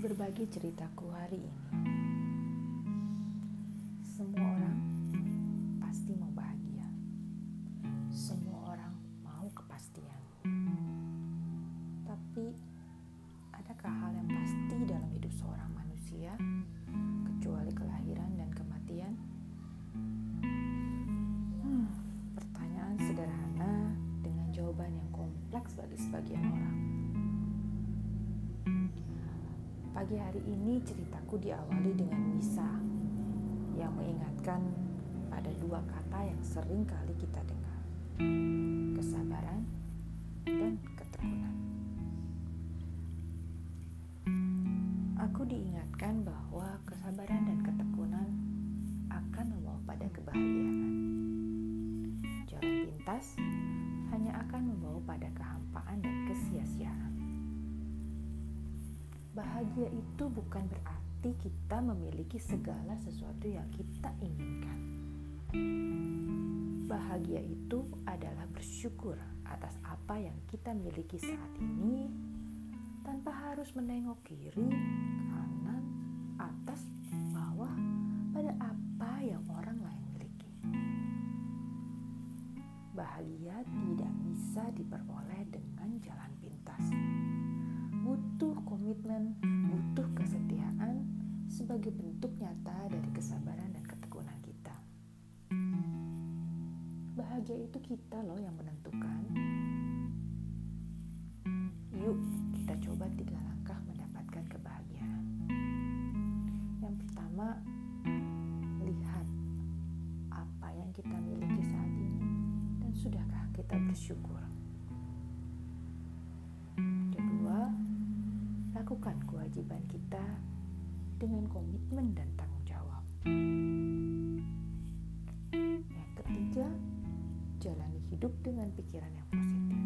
lagi ceritaku hari ini. Semua orang pasti mau bahagia. Semua orang mau kepastian. Tapi adakah hal yang pasti dalam hidup seorang manusia kecuali kelahiran dan kematian? Hmm, pertanyaan sederhana dengan jawaban yang kompleks bagi sebagian orang. Pagi hari ini ceritaku diawali dengan misa yang mengingatkan pada dua kata yang sering kali kita dengar. Kesabaran dan ketekunan. Aku diingatkan bahwa kesabaran dan ketekunan akan membawa pada kebahagiaan. Jalan pintas hanya akan membawa pada kehampaan dan kesia-siaan. Bahagia itu bukan berarti kita memiliki segala sesuatu yang kita inginkan. Bahagia itu adalah bersyukur atas apa yang kita miliki saat ini tanpa harus menengok kiri, kanan, atas, bawah pada apa yang orang lain miliki. Bahagia tidak bisa diperoleh dengan jalan pintas butuh komitmen, butuh kesetiaan sebagai bentuk nyata dari kesabaran dan ketekunan kita. Bahagia itu kita loh yang menentukan. Yuk kita coba tiga langkah mendapatkan kebahagiaan. Yang pertama, lihat apa yang kita miliki saat ini dan sudahkah kita bersyukur. Lakukan kewajiban kita dengan komitmen dan tanggung jawab. Yang ketiga, jalani hidup dengan pikiran yang positif.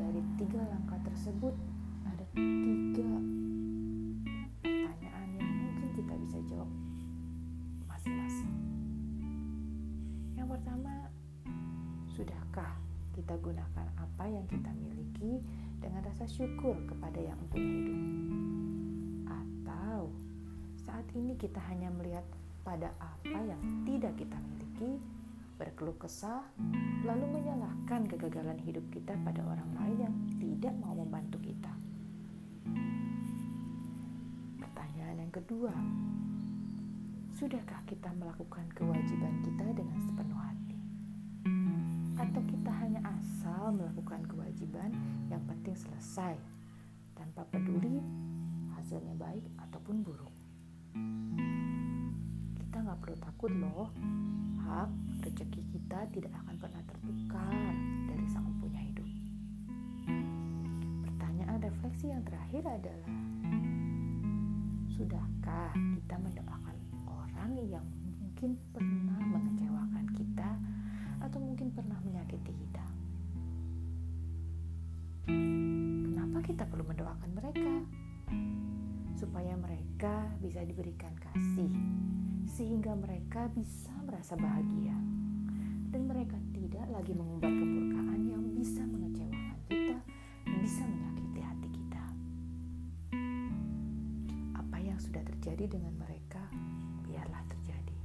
Dari tiga langkah tersebut, ada tiga pertanyaan yang mungkin kita bisa jawab masing-masing. Yang pertama, sudahkah kita gunakan apa yang kita miliki dengan rasa syukur kepada yang punya hidup? Atau saat ini kita hanya melihat pada apa yang tidak kita miliki, berkeluh kesah, lalu menyalahkan kegagalan hidup kita pada orang lain yang tidak mau membantu kita? Pertanyaan yang kedua, sudahkah kita melakukan kewajiban kita dengan sepenuh melakukan kewajiban yang penting selesai tanpa peduli hasilnya baik ataupun buruk. Kita nggak perlu takut loh, hak rezeki kita tidak akan pernah tertukar dari sang punya hidup. Pertanyaan refleksi yang terakhir adalah, sudahkah kita mendoakan orang yang mungkin pernah kita perlu mendoakan mereka? Supaya mereka bisa diberikan kasih, sehingga mereka bisa merasa bahagia, dan mereka tidak lagi mengumbar kemurkaan yang bisa mengecewakan kita, bisa menyakiti hati kita. Apa yang sudah terjadi dengan mereka, biarlah terjadi.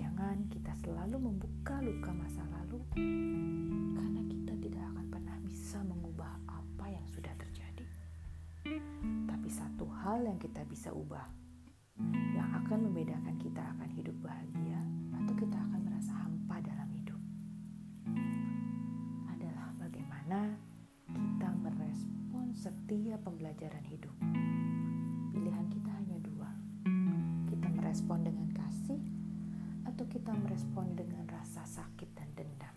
Jangan kita selalu membuka luka masa lalu, yang kita bisa ubah, yang akan membedakan kita akan hidup bahagia atau kita akan merasa hampa dalam hidup, adalah bagaimana kita merespon setiap pembelajaran hidup. Pilihan kita hanya dua, kita merespon dengan kasih atau kita merespon dengan rasa sakit dan dendam.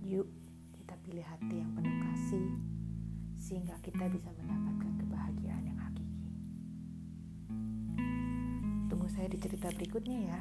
Yuk, kita pilih hati yang penuh kasih sehingga kita bisa mendapatkan kebahagiaan yang hakiki. Tunggu saya di cerita berikutnya ya.